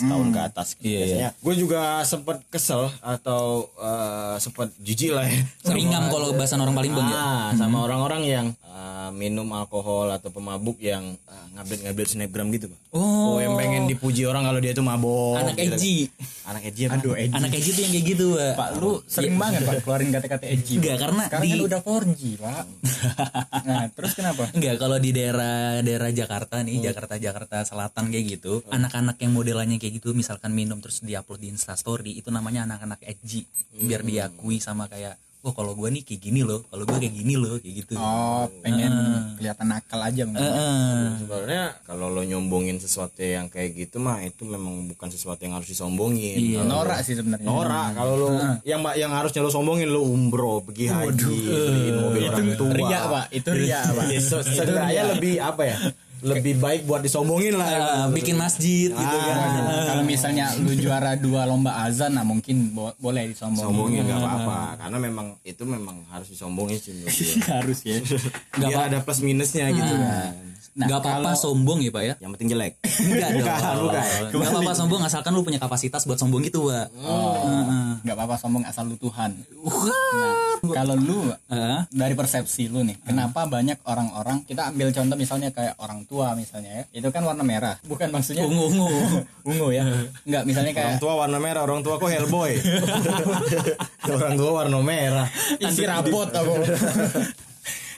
tahun ke atas gitu. Iya, biasanya gue juga sempat kesel atau eh, sempat jijik lah ya Seringam kalau bahasan orang Palembang ya. Ah, sama orang-orang yang eh, minum alkohol atau pemabuk yang uh, ngupdate-ngupdate snapgram gitu pak Oh. yang pengen dipuji orang kalau dia tuh mabok Anak gitu edgy. Anak edgy apa? aduh edgy Anak edgy tuh yang kayak gitu, Pak. Pak lu sering banget Pak keluarin kata-kata edgy Enggak, karena sekarang di- kan udah 4G Pak. Nah terus kenapa? Enggak, kalau di daerah daerah Jakarta nih, Jakarta Jakarta Selatan kayak gitu, anak-anak yang modelannya kayak gitu, misalkan minum terus diupload di Instastory, itu namanya anak-anak edgy, biar diakui sama kayak, oh kalau gue nih kayak gini loh, kalau gue kayak gini loh, kayak gitu. oh pengen kelihatan nakal aja Heeh. sebenarnya kalau lo nyombongin sesuatu yang kayak gitu mah itu memang bukan sesuatu yang harus disombongin. Iya. Kalau- norak sih sebenarnya. Norak. Kalau lo yang yang harusnya lo sombongin lo umroh pergi haji beliin mobil orang tua. ria Pak. Itu ria Pak. Ya, se- setidaknya lebih apa ya lebih baik buat disombongin lah. Eh, bikin masjid gitu kan. Nah, kalau misalnya lu juara dua lomba azan nah mungkin bo- boleh disombongin. Sombongin nggak apa-apa. Karena memang itu memang harus disombongin sih harus ya. Nggak biar ada plus minusnya gitu kan Nggak apa-apa sombong ya, Pak ya? yang penting jelek. Enggak dong. Enggak apa-apa sombong asalkan lu punya kapasitas buat sombong gitu, Pak. oh, nggak apa-apa sombong asal lu Tuhan. Nah, kalau lu Heeh. dari persepsi lu nih kenapa banyak orang-orang kita ambil contoh misalnya kayak orang tua misalnya ya itu kan warna merah. Bukan maksudnya Ungu ungu. ungu ya. Nggak misalnya orang kayak tua warna merah orang tua kok hellboy? Orang tua warna merah. Isi rapot aku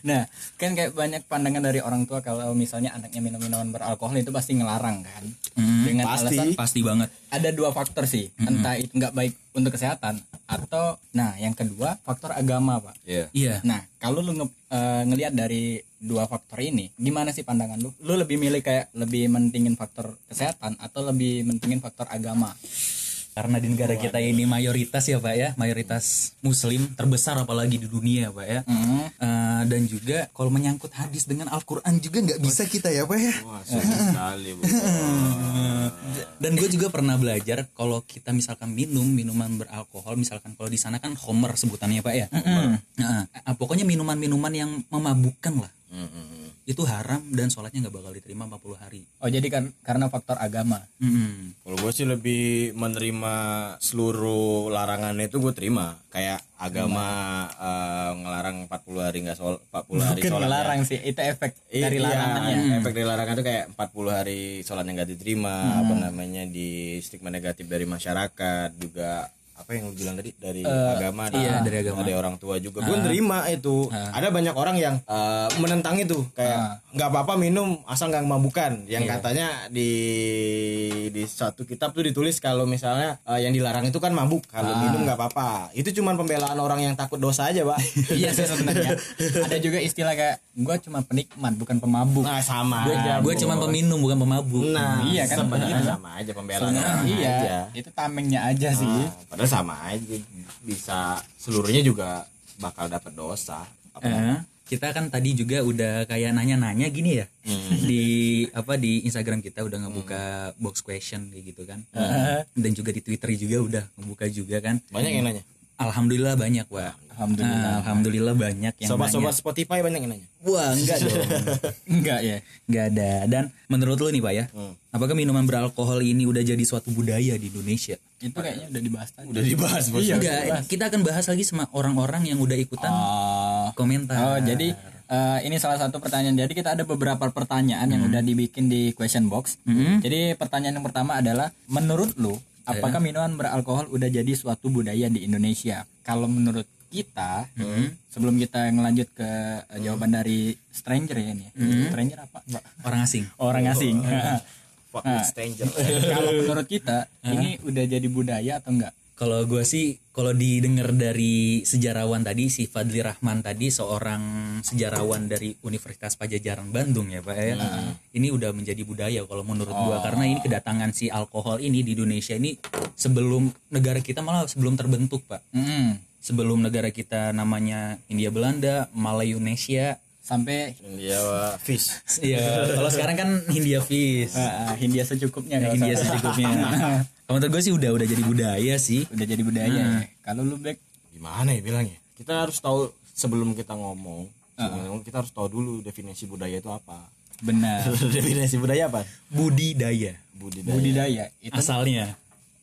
Nah, kan kayak banyak pandangan dari orang tua kalau misalnya anaknya minum minuman beralkohol itu pasti ngelarang kan. Dengan pasti. alasan Pasti banget. ada dua faktor sih, entah itu nggak baik untuk kesehatan atau nah yang kedua faktor agama, Pak. Iya Iya. Nah, kalau lu nge, eh, ngelihat dari dua faktor ini, gimana sih pandangan lu? Lu lebih milih kayak lebih mentingin faktor kesehatan atau lebih mentingin faktor agama? Karena di negara kita ini mayoritas ya Pak ya, mayoritas muslim terbesar apalagi di dunia Pak ya. Hmm. Eh, dan juga kalau menyangkut hadis dengan Al-Quran juga nggak bisa kita ya Pak ya. wah sekali Dan gue juga pernah belajar kalau kita misalkan minum minuman beralkohol, misalkan kalau di sana kan homer sebutannya Pak ya. Nah, eh, pokoknya minuman-minuman yang memabukkan lah. Itu haram dan sholatnya nggak bakal diterima 40 hari. Oh, jadi kan karena faktor agama. Mm-mm. Kalau gue sih lebih menerima seluruh larangan itu gue terima. Kayak agama eh, ngelarang 40 hari nggak sol 40 hari Bukan sholatnya. melarang sih, itu efek Iya, dari larangannya. efek dari larangan itu kayak 40 hari sholatnya nggak diterima, apa namanya di stigma negatif dari masyarakat juga apa yang lu bilang tadi? Dari agama iya, dari agama. dari orang tua juga. Gue nerima itu. Ada banyak orang yang eh, menentang itu. Kayak nggak apa-apa minum asal nggak mabukan. Yang katanya di di satu kitab tuh ditulis kalau misalnya eh, yang dilarang itu kan mabuk. Kalau minum nggak apa-apa. Itu cuman pembelaan orang yang takut dosa aja pak. Iya sih sebenarnya. Ada juga istilah kayak gue cuma penikmat bukan pemabuk. Nah sama. Gue cuma peminum bukan pemabuk. Nah Iya kan, sebenarnya sama aja pembelaan iya. aja. Itu tamengnya aja sih. Ah, sama aja bisa seluruhnya juga bakal dapat dosa. Eh, kita kan tadi juga udah kayak nanya-nanya gini ya. Di apa di Instagram kita udah ngebuka box question kayak gitu kan. Dan juga di Twitter juga udah ngebuka juga kan. Banyak yang nanya. Alhamdulillah banyak wa Alhamdulillah. Nah, Alhamdulillah banyak yang sobat-sobat nanya. Spotify banyak yang nanya? Wah enggak dong. Enggak ya enggak ada. Dan menurut lu nih pak ya apakah minuman beralkohol ini udah jadi suatu budaya di Indonesia? Itu kayaknya udah dibahas tadi. Udah dibahas bos. Enggak kita akan bahas lagi sama orang-orang yang udah ikutan oh komentar. Oh, jadi eh, ini salah satu pertanyaan. Jadi kita ada beberapa pertanyaan yang udah dibikin di question box. Jadi pertanyaan yang pertama adalah menurut lu apakah minuman beralkohol udah jadi suatu budaya di Indonesia? Kalau menurut kita, sebelum kita ngelanjut ke eh, jawaban dari stranger ya ini. Stranger apa? Mbak? orang asing Orang asing. fuck with stranger Kalau menurut kita ini udah jadi budaya atau enggak? Kalau gue sih, kalau didengar dari sejarawan tadi si Fadli Rahman tadi seorang sejarawan dari Universitas Pajajaran Bandung ya pak ya, ini udah menjadi budaya kalau menurut gua karena ini kedatangan si alkohol ini di Indonesia ini sebelum negara kita malah sebelum terbentuk pak, Mm-mm. Sebelum negara kita namanya India Belanda, Malayunesia, Sampai dia wah, fish ya kalau sekarang kan Hindia Fish, eh, Hindia secukupnya kalau Hindia salah. secukupnya. Kalau menurut gue sih udah udah jadi budaya sih. udah jadi budaya. Ya. Kalau lu back gimana ya bilangnya? Kita harus tahu sebelum kita ngomong sebelum ngomong, kita harus tahu dulu definisi budaya itu apa. Benar. Definisi budaya apa? Budidaya. Budidaya. Budidaya. Itu asalnya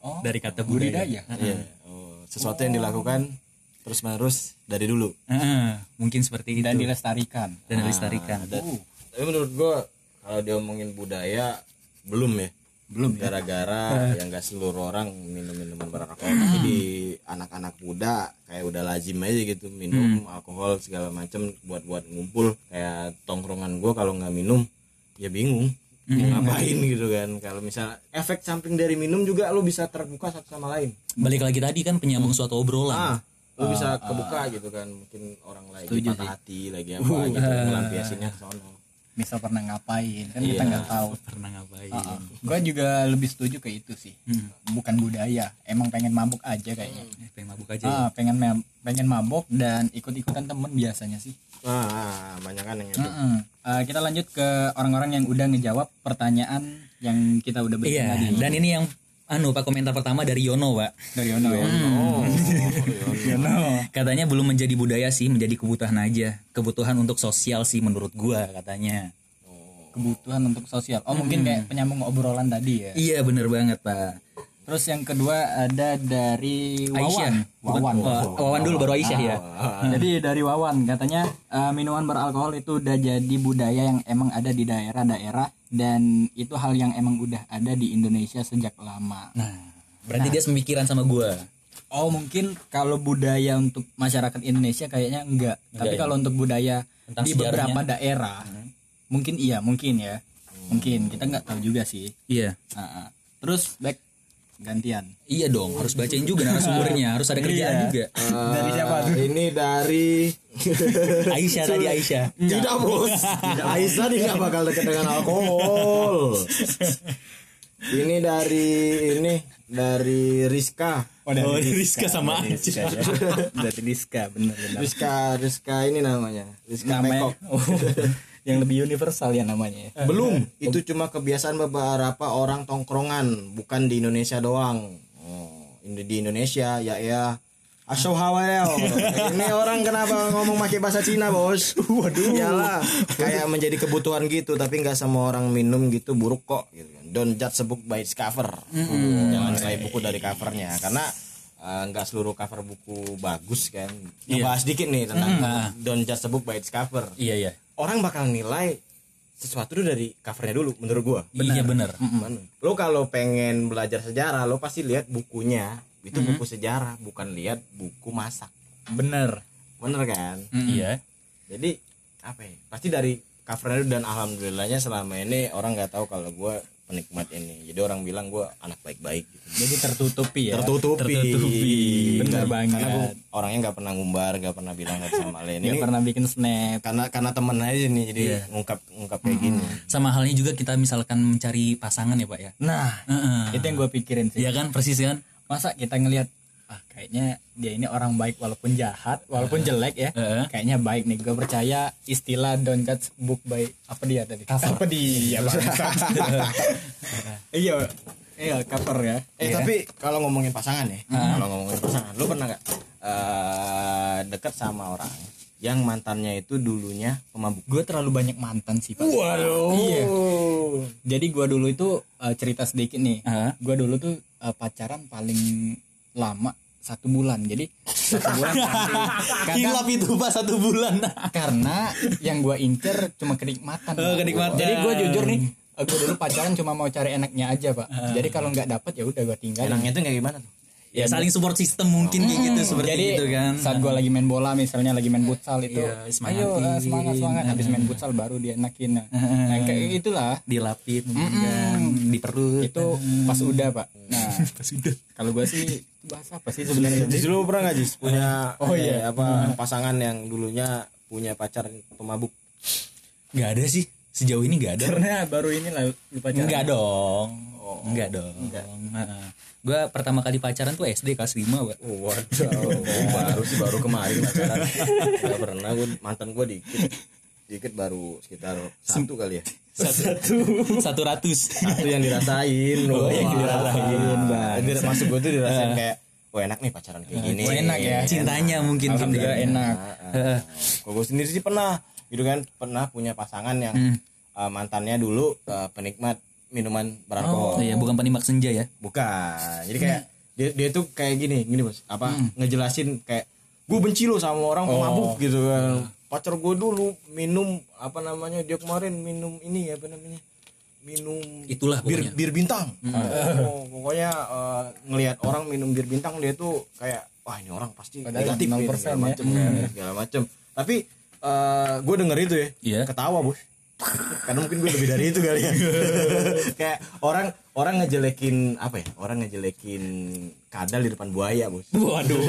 oh, dari kata budaya. budidaya? Iya. Oh, sesuatu yang dilakukan terus menerus dari dulu. Heeh, mungkin seperti itu. dan dan, dilestarikan dilestarikan. Uh, tapi menurut gua kalau diomongin budaya belum ya. Belum gara-gara yang gak seluruh orang minum minuman beralkohol tapi di anak-anak muda kayak udah lazim aja gitu minum alkohol segala macem buat buat ngumpul. Kayak tongkrongan gua kalau nggak minum ya bingung. Mau ngapain gitu kan. Kalau misal efek samping dari minum juga lo bisa terbuka satu sama lain. Balik lagi tadi kan penyambung suatu obrolan. ah lo bisa kebuka gitu kan mungkin orang lagi patah hati lagi apa gitu ngelampiasinnya ke sono. Misal pernah ngapain kan kita nggak tahu. Pernah ngapain? gue juga lebih setuju ke itu sih. Bukan budaya emang pengen mabuk aja kayaknya. Eh, pengen mabuk aja. ya. ah pengen ma- pengen mabuk dan ikut-ikutan temen biasanya sih. Ah banyak kan yang itu Mm-mm. Ah, kita lanjut ke orang-orang yang udah ngejawab pertanyaan yang kita udah berikan Iya, tadi. dan ini yang anu Pak komentar pertama dari Yono, Pak. dari Yono ya. oh Yono. Katanya belum menjadi budaya sih, menjadi kebutuhan aja. Kebutuhan untuk sosial sih menurut gua katanya. kebutuhan untuk sosial oh mungkin kayak penyambung obrolan tadi ya Iya, bener banget, Pak. terus yang kedua ada dari Aisyah. Wawan Wawan Oh, Wawan dulu baru Aisyah ya. Jadi dari Wawan katanya eh, minuman beralkohol itu udah jadi budaya yang emang ada di daerah-daerah dan itu hal yang emang udah ada di Indonesia sejak lama. Nah, berarti dia semikiran sama gua. Oh mungkin kalau budaya untuk masyarakat Indonesia kayaknya enggak. Tapi kalau untuk budaya Tentang di sejarahnya. beberapa daerah mungkin iya mungkin ya. Mungkin kita nggak tahu juga sih. Iya. Ah, ah. Terus back gantian. Iya dong, harus bacain juga narasumbernya, harus ada kerjaan juga. Dari siapa tuh? ini dari Aisyah tadi Aisyah. tidak bos Aisyah nggak bakal dekat dengan alkohol ini dari ini dari Rizka Oh, dari Oh, Rizka sama Rizka ya. Dari Rizka benar-benar. Rizka Rizka ini namanya Rizka Namanya Pekok oh, yang lebih universal ya namanya. ya. belum. itu cuma kebiasaan beberapa orang tongkrongan bukan di Indonesia doang. Oh, ini di Indonesia ya ya. Asyau hawel. Ini orang kenapa ngomong pakai bahasa Cina bos? Waduh. Iyalah Kayak menjadi kebutuhan gitu Tapi nggak semua orang minum gitu buruk kok gitu kan. Don't judge a book by its cover. Jangan nilai buku dari covernya Karena eh, nggak seluruh cover buku bagus kan. Ngebahas dikit nih tentang Don't judge a book by its cover. Iya iya. Orang bakal nilai sesuatu tuh dari covernya dulu menurut gua. Iya bener. Lo kalau pengen belajar sejarah lo pasti lihat bukunya. Itu buku sejarah bukan lihat buku masak. Bener bener kan? Iya. jadi apa ya? Pasti dari covernya dulu dan alhamdulillahnya selama ini orang nggak tahu kalau gue penikmat ini jadi orang bilang gue anak baik-baik gitu. jadi tertutupi ya tertutupi, Tertutupi. Nggak- banget. karena gue orangnya nggak pernah ngumbar nggak pernah bilang nggak sama lain nggak pernah bikin snap karena karena temen aja nih jadi Iya. ngungkap ngungkap kayak gini Sama halnya juga kita misalkan mencari pasangan ya pak ya. nah Heeh. itu yang gue pikirin sih Iya kan persis kan. masa kita ngelihat ah kayaknya dia ini orang baik walaupun jahat walaupun jelek ya. Heeh. kayaknya baik nih. Gue percaya istilah don't judge book by apa dia tadi? Apa dia iya iya cover ya. Eh tapi kalau ngomongin pasangan ya kalau ngomongin pasangan lu pernah nggak eh dekat sama orang yang mantannya itu dulunya pemabuk? Gue terlalu banyak mantan sih pak. Waduh. Iya. jadi gue dulu itu eh, cerita sedikit nih. Heeh. gue dulu tuh eh, pacaran paling lama satu bulan. Jadi satu bulan Hilap itu pak satu bulan. karena yang gue incer cuma kenikmatan Oh, kenikmatan. jadi gue jujur nih gue dulu pacaran cuma mau cari enaknya aja pak. Jadi kalau nggak dapet ya udah gue tinggal enaknya tuh kayak gimana tuh? Ya saling support system mungkin kayak gitu seperti jadi itu kan. saat gue lagi main bola misalnya lagi main futsal itu Iya, ayo eh, semangat semangat. Habis main futsal baru dia enakin nah, nah kayak itulah dilapit kan di perut. itu pas udah pak nah udah. kalau gue sih bahasa apa sih sebenarnya Jis lu pernah nggak Jis punya Oh, eh, iya. apa pasangan yang dulunya punya pacar pemabuk Gak ada sih sejauh ini gak ada. karena baru ini lah pacaran Enggak dong. Enggak dong. Gue pertama kali pacaran tuh SD kelas 5 pak. waduh baru sih baru kemarin pacaran nggak pernah gue mantan gue dikit dikit baru sekitar satu kali ya. Satu. Satu ratus. satu yang dirasain oh, yang dirasain, bang. Masuk gue tuh dirasain kayak wah enak nih pacaran kayak gini. Oh, enak ya. Cintanya mungkin gitu Alhamdulillah ya. enak. Kalau gue sendiri sih pernah gitu kan pernah punya pasangan yang eh, mantannya dulu eh, penikmat minuman beralkohol Oh iya bukan penikmat senja ya. bukan. Jadi kayak dia, dia tuh kayak gini gini bos. Apa ngejelasin kayak gue benci lo sama orang pemabuk gitu kan pacar gue dulu minum apa namanya dia kemarin minum ini apa namanya minum Itulah bir pokoknya. bir bintang oh, pokoknya eh, ngelihat orang minum bir bintang dia tuh kayak wah ini orang pasti Padahal negatif 0% nih, segala ya. macem kan, segala macem tapi gue denger itu ya Iya. ketawa bos karena mungkin gue lebih dari itu kali ya kayak orang orang ngejelekin apa ya orang ngejelekin kadal di depan buaya bos. Waduh.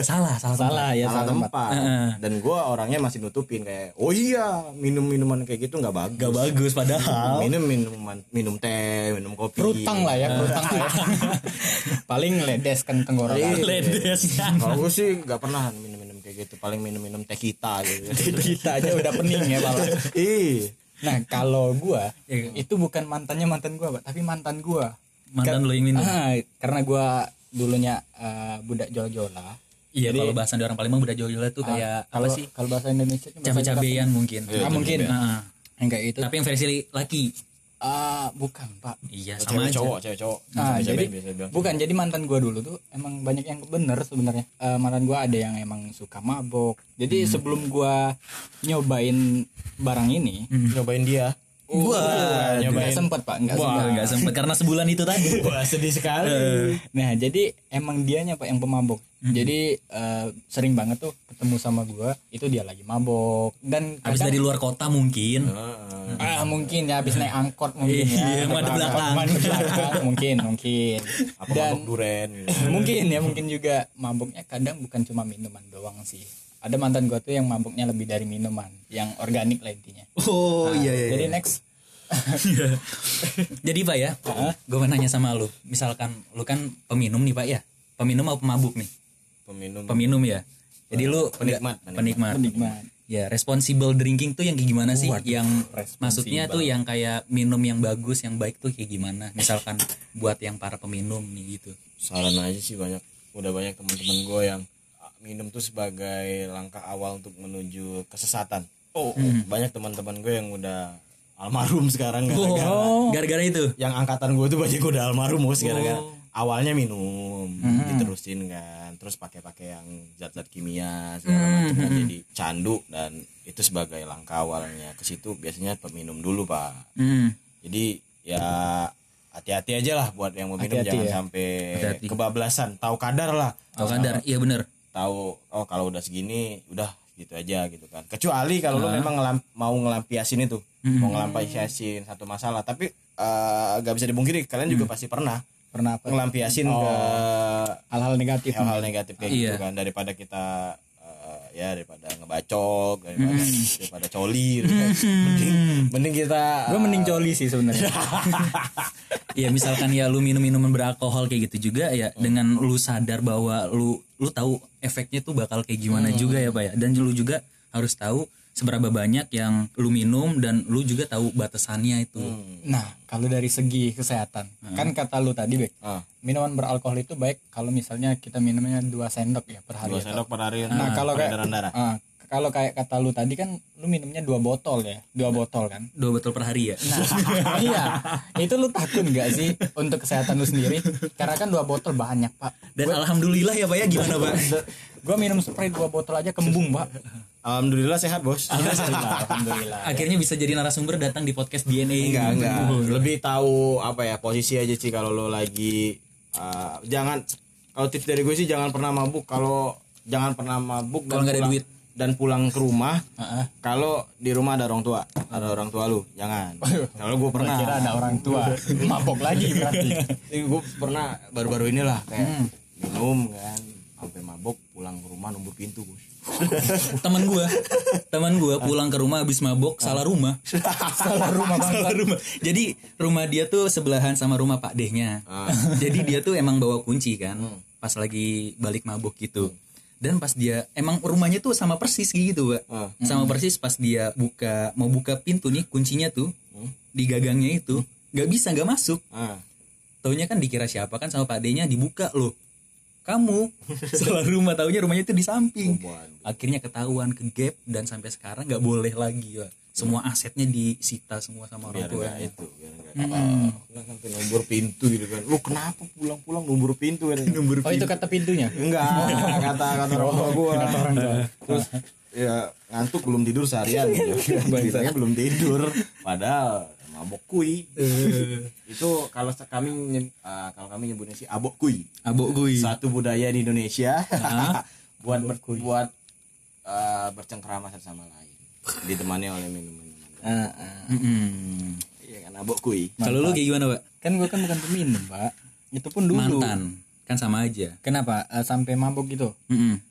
salah, salah, salah ya salah salah tempat. tempat. Dan gue orangnya masih nutupin kayak oh iya minum minuman kayak gitu nggak bagus. Gak bagus padahal. minum minuman minum teh minum kopi. Perutang lah ya perutang paling ledes kan tenggorokan Ledes. kalau gue sih nggak pernah minum-minum kayak gitu. Paling minum-minum teh kita gitu. Kita aja udah pening ya malah ih nah kalau gua Iya. itu bukan mantannya mantan gua pak tapi mantan gua Mantan lo yang minum. ah, karena gua dulunya eh, budak jola-jola Iya kalau bahasa di orang Palembang udah jauh-jauh tuh kayak apa kalau sih? kalau bahasa Indonesia Cabe-cabean mungkin. Ah, mungkin Heeh. yang kayak itu Tapi yang versi laki. Ah bukan pak. Iya sama cewek aja. cowok cewek cowok. Ah, Cabai-cabai jadi biasa bilang. bukan jadi mantan gua dulu tuh emang banyak yang bener sebenarnya. Eh, mantan gua ada yang emang suka mabok. Jadi sebelum gua nyobain barang ini nyobain dia Wah, nggak sempet pak. Nggak Wah, sempet. nggak sempet karena sebulan itu tadi. wah sedih sekali. Nah jadi emang dianya pak yang pemabok. Jadi eh, sering banget tuh ketemu sama gua. Itu dia lagi mabok. Dan Habis kadang- dari luar kota mungkin. ah mungkin ya. Habis naik angkot mungkin Iya, ya. madep belakang. Madep belakang, mungkin mungkin. Apa dan mabok duren gitu. mungkin ya mungkin juga mabuknya kadang bukan cuma minuman doang sih ada mantan gua tuh yang mabuknya lebih dari minuman yang organik lah intinya Oh iya iya. jadi next Jadi Pak ya, gue mau nanya sama lu. Misalkan lu kan peminum nih Pak ya. Peminum atau pemabuk nih? peminum Peminum ya. Jadi lu Penikmat, penikmat. penikmat Ya, responsible drinking tuh yang kayak gimana sih? yang responsible. maksudnya tuh yang kayak minum yang bagus, yang baik tuh kayak gimana? Misalkan buat yang para peminum nih gitu. saran aja sih banyak udah banyak teman-teman gue yang minum tuh sebagai langkah awal untuk menuju kesesatan. Oh. Banyak teman-teman gue yang udah almarhum sekarang gara-gara Gara-gara itu. yang angkatan gue tuh banyak udah almarhum bos gara-gara awalnya minum diterusin kan terus pakai-pakai yang zat-zat kimia segala macam kan jadi candu dan itu sebagai langkah awalnya. Ke situ biasanya peminum dulu pak. Hmm. jadi ya hati-hati aja lah buat yang mau minum Hati-hati jangan ya. sampai Hati-hati. kebablasan. Tahu kadar lah. Tahu kadar, iya bener. Tahu oh kalau udah segini udah gitu aja gitu kan. Kecuali kalau lu memang ngelam- mau ngelampiasin itu mau ngelampiasin satu masalah. Tapi nggak bisa dibungkiri kalian juga pasti pernah pernah apa? ngelampiasin ke hal-hal negatif hal-hal negatif kayak gitu Iya. kan daripada kita ya daripada ngebacok daripada daripada coli gitu kan. mending mending kita gue mending coli sih sebenarnya. Ya misalkan ya lu minum minuman beralkohol kayak gitu juga ya dengan lu sadar bahwa lu lu tahu efeknya tuh bakal kayak gimana juga ya pak ya. Dan lu juga harus tahu seberapa banyak yang lu minum dan lu juga tahu batasannya itu nah kalau dari segi kesehatan kan kata lu tadi Bek Ah. minuman beralkohol itu baik kalau misalnya kita minumnya dua sendok ya per hari dua sendok per hari Nah, kalau kayak darah Ah, kalau kayak kata lu tadi kan lu minumnya dua botol ya, dua botol kan. dua botol per hari ya Nah, iya. Itu lu takut nggak sih untuk kesehatan lu sendiri? Karena kan dua botol banyak, Pak. dan alhamdulillah ya pak ya gimana pak Gua minum spray dua botol aja kembung, Pak. Alhamdulillah sehat bos. Alhamdulillah, alhamdulillah. akhirnya bisa jadi narasumber datang di podcast DNA enggak enggak. Lebih tahu apa ya posisi aja sih kalau lo lagi uh, jangan kalau tips dari gue sih jangan pernah mabuk. Kalau jangan pernah mabuk Kalau nggak ada duit. dan pulang ke rumah Heeh. kalau di rumah ada orang tua ada orang tua lu jangan. Kalau gue pernah. Kira ada orang tua. Mabok lagi berarti. gue pernah baru-baru inilah kayak minum kan sampai mabuk pulang ke rumah nunggu pintu bos teman gua. Teman gua pulang ke rumah habis mabok salah rumah. Salah rumah Bang. salah rumah. Jadi rumah dia tuh sebelahan sama rumah pak dehnya jadi dia tuh emang bawa kunci kan pas lagi balik mabok gitu. Dan pas dia emang rumahnya tuh sama persis gitu pak. Ah. sama persis pas dia buka mau buka pintu nih kuncinya tuh di gagangnya itu nggak bisa nggak masuk. Ah. Taunya kan dikira siapa kan sama pak D-nya dibuka loh kamu. Salah rumah taunya rumahnya itu di samping. Akhirnya ketahuan ke gap dan sampai sekarang nggak boleh lagi ya semua asetnya disita semua sama orang tua itu biar ah, sampai nombor pintu gitu kan. Lu kenapa pulang-pulang nombor pintu kan? Nombor Oh, itu kata pintunya. enggak kata kata orang tua gua. Terus ya ngantuk belum tidur seharian gitu. Belum tidur. Padahal mabok kui. Itu kalau kami ah, kalau kami nyebutnya sih abok kui. Abok gue satu budaya di Indonesia. Buat ber- buat ah, bercengkrama satu sama lain. Ditemani oleh minum-minuman iya kan abok kui. Kalau lu kayak gimana pak? Kan gua kan bukan peminum, Pak. Itu pun dulu. mantan. Kan sama aja. Kenapa? Eh, sampai mabok gitu?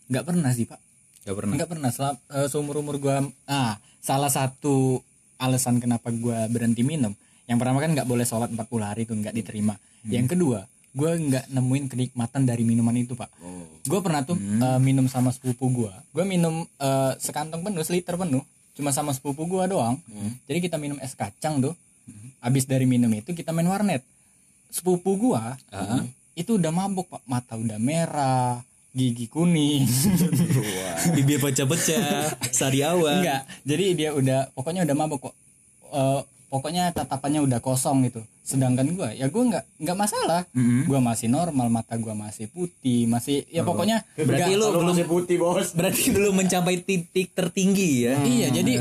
Nggak pernah sih, Pak. Gak pernah. Enggak pernah. Selama seumur umur gua ah salah satu alasan kenapa gua berhenti minum. Yang pertama kan nggak boleh sholat 40 hari itu nggak diterima. Yang kedua gua nggak nemuin kenikmatan dari minuman itu pak. Gua pernah tuh eh, minum sama sepupu gua. Gua minum eh, sekantong penuh seliter penuh. Cuma sama sepupu gua doang. Jadi kita minum es kacang tuh. Habis dari minum itu kita main warnet. Sepupu gua itu udah mabuk pak. Mata udah merah gigi kuning. Bibir pecah-pecah sariawan Enggak, jadi dia udah pokoknya udah mabok kok. Eh, pokoknya tatapannya udah kosong gitu. Sedangkan gua ya gua nggak nggak masalah. Gua masih normal, mata gua masih putih, masih ya pokoknya berarti lu belum masih putih bos. berarti belum mencapai titik tertinggi ya? Iya, jadi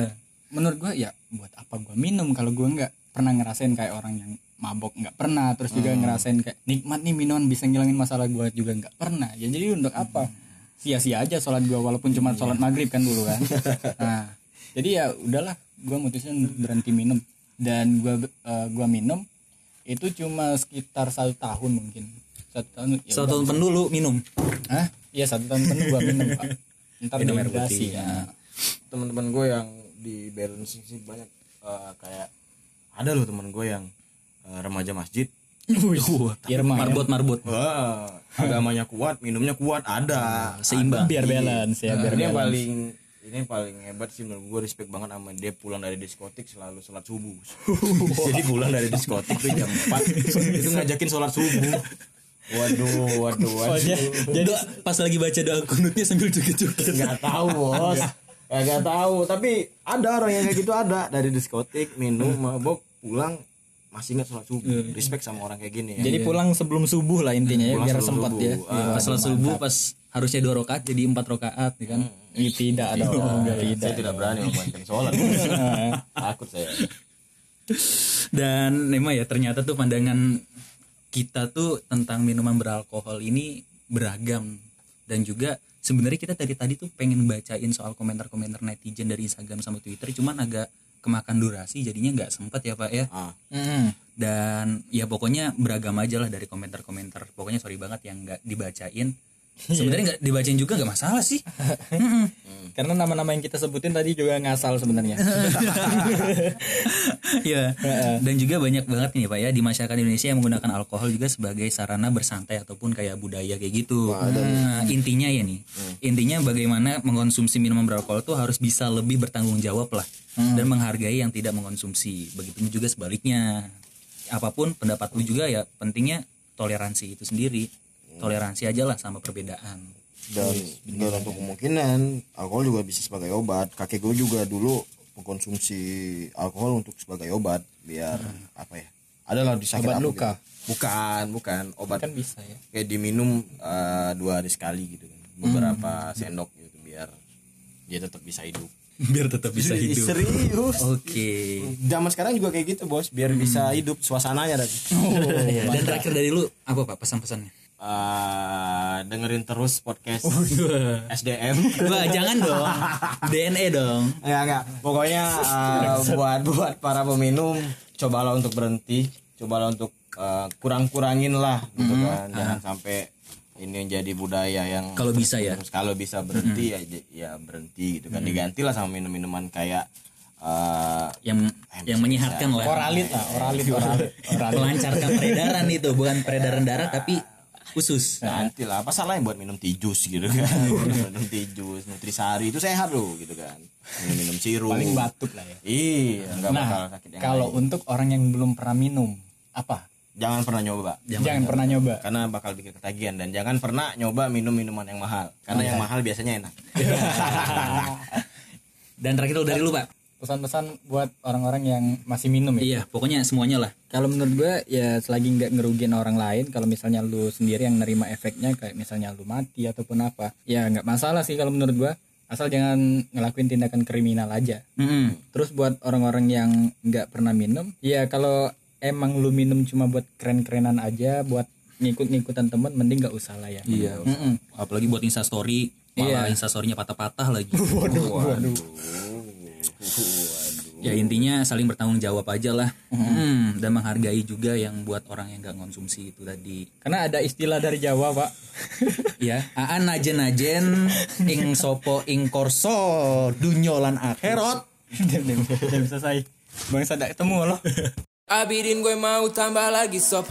menurut gua ya buat apa gua minum kalau gua nggak pernah ngerasain kayak orang yang mabok nggak pernah terus juga ngerasain kayak nikmat nih minuman bisa ngilangin masalah gua juga nggak pernah. Ya jadi untuk apa? Sia-sia aja sholat gua walaupun cuma sholat maghrib kan dulu kan. Nah jadi ya udahlah gua mutusin berhenti minum. Dan gua eh, gua minum itu cuma sekitar satu tahun mungkin. Satu tahun ya satu tahun penuh lu minum? Hah? Iya satu tahun penuh gua minum ntar Minum air putih. ya. teman-teman gue yang di balancing sih banyak eh, kayak ada loh teman gue yang remaja masjid. Irma ya. marbot marbot. Wah, agamanya kuat minumnya kuat ada. Seimbang. Biar balance ya biar ini balance. paling ini yang paling hebat sih menurut gue respect banget sama dia pulang dari diskotik selalu sholat subuh. Jadi pulang dari diskotik tuh jam 4 itu ngajakin sholat subuh. Waduh waduh waduh. jadi pas lagi baca doa kunutnya sambil joget-joget nggak tahu bos. Ya, nggak tahu. Tapi ada orang yang kayak gitu ada. Dari diskotik minum mabok pulang masih ingat sholat subuh respect sama orang kayak gini ya. Jadi pulang sebelum subuh lah intinya ya Pulang biar sempat subuh. ya. Ah, pas sholat subuh pas harusnya dua rakaat jadi empat rakaat ya kan? Ih, tidak ada orang saya tidak. tidak berani memainkan sholat. Takut saya. Dan memang ya ternyata tuh pandangan kita tuh tentang minuman beralkohol ini beragam. Dan juga sebenarnya kita tadi tadi tuh pengen bacain soal komentar-komentar netizen dari Instagram sama Twitter cuman agak kemakan durasi jadinya nggak sempat ya Pak ya. Ah. Dan ya pokoknya beragam aja lah dari komentar-komentar. Pokoknya sorry banget yang nggak dibacain. Sebenarnya nggak dibacain juga nggak masalah sih. Karena nama-nama yang kita sebutin tadi juga ngasal sebenarnya. ya dan juga banyak banget nih pak ya di masyarakat Indonesia yang menggunakan alkohol juga sebagai sarana bersantai ataupun kayak budaya kayak gitu. Nah, intinya ya nih intinya bagaimana mengkonsumsi minuman beralkohol tuh harus bisa lebih bertanggung jawab lah dan menghargai yang tidak mengkonsumsi begitu juga sebaliknya. Apa pun pendapat lu juga ya pentingnya toleransi itu sendiri toleransi aja lah sama perbedaan. Dan dan untuk kemungkinan alkohol juga bisa sebagai obat. Kakek gue juga dulu mengkonsumsi alkohol untuk sebagai obat biar apa ya adalah di sakit Obat apa luka. gitu. bukan bukan. Obat kan bisa ya. kayak diminum eh, dua hari sekali gitu kan. Beberapa sendok gitu biar dia tetap bisa hidup. Biar tetap bisa hidup. Serius? Oke. Zaman sekarang juga kayak gitu bos. Biar bisa hidup suasananya tadi Iya, dan terakhir dari lu apa pak pesan-pesannya Eh, dengerin terus podcast SDM Wah jangan dong. DNA dong. Enggak enggak. Pokoknya uh, buat buat para peminum cobalah untuk berhenti, cobalah untuk uh, kurang-kurangin lah gitu kan. Jangan sampai ini jadi budaya yang Kalau bisa ya. terus kalau bisa berhenti ya j- ya berhenti gitu kan. Digantilah sama minum-minuman kayak uh, yang yang menyehatkan lah. Oralit lah, oralit, oralit. oralit. melancarkan peredaran itu. Bukan peredaran darah tapi khusus. Nanti lah apa salahnya buat minum tijus gitu kan? Minum tijus nutrisari itu sehat loh gitu kan. Minum minum sirup. Paling batuk lah ya. iya nggak bakal Nah, sakit yang kalau lain. untuk orang yang belum pernah minum, apa? jangan pernah nyoba Jangan, pernah nyoba. karena bakal bikin ketagihan. Dan jangan pernah nyoba minum minuman yang mahal. Karena yang mahal biasanya enak. Dan terakhir dari lu pak Pesan-pesan buat orang-orang yang masih minum ya. iya pokoknya semuanya lah Kalau menurut gue ya selagi nggak ngerugiin orang lain, kalau misalnya lu sendiri yang nerima efeknya kayak misalnya lu mati ataupun apa, ya nggak masalah sih kalau menurut gue. Asal jangan ngelakuin tindakan kriminal aja. Mm-mm. Terus buat orang-orang yang nggak pernah minum, ya kalau emang lu minum cuma buat keren-kerenan aja, buat ngikut-ngikutan temen, mending nggak usah lah ya. iya Mm-mm. apalagi buat instastory malah instastorynya patah-patah lagi Waduh. Ya intinya saling bertanggung jawab aja lah Hmm, dan menghargai juga yang buat orang yang nggak konsumsi itu tadi Karena ada istilah dari Jawa, Pak. ya aan najen najen ing sopo ing korso dunyolan akhirat Diam, diam, diam, selesai. Bang Sada ketemu loh. Abidin gue mau tambah lagi sob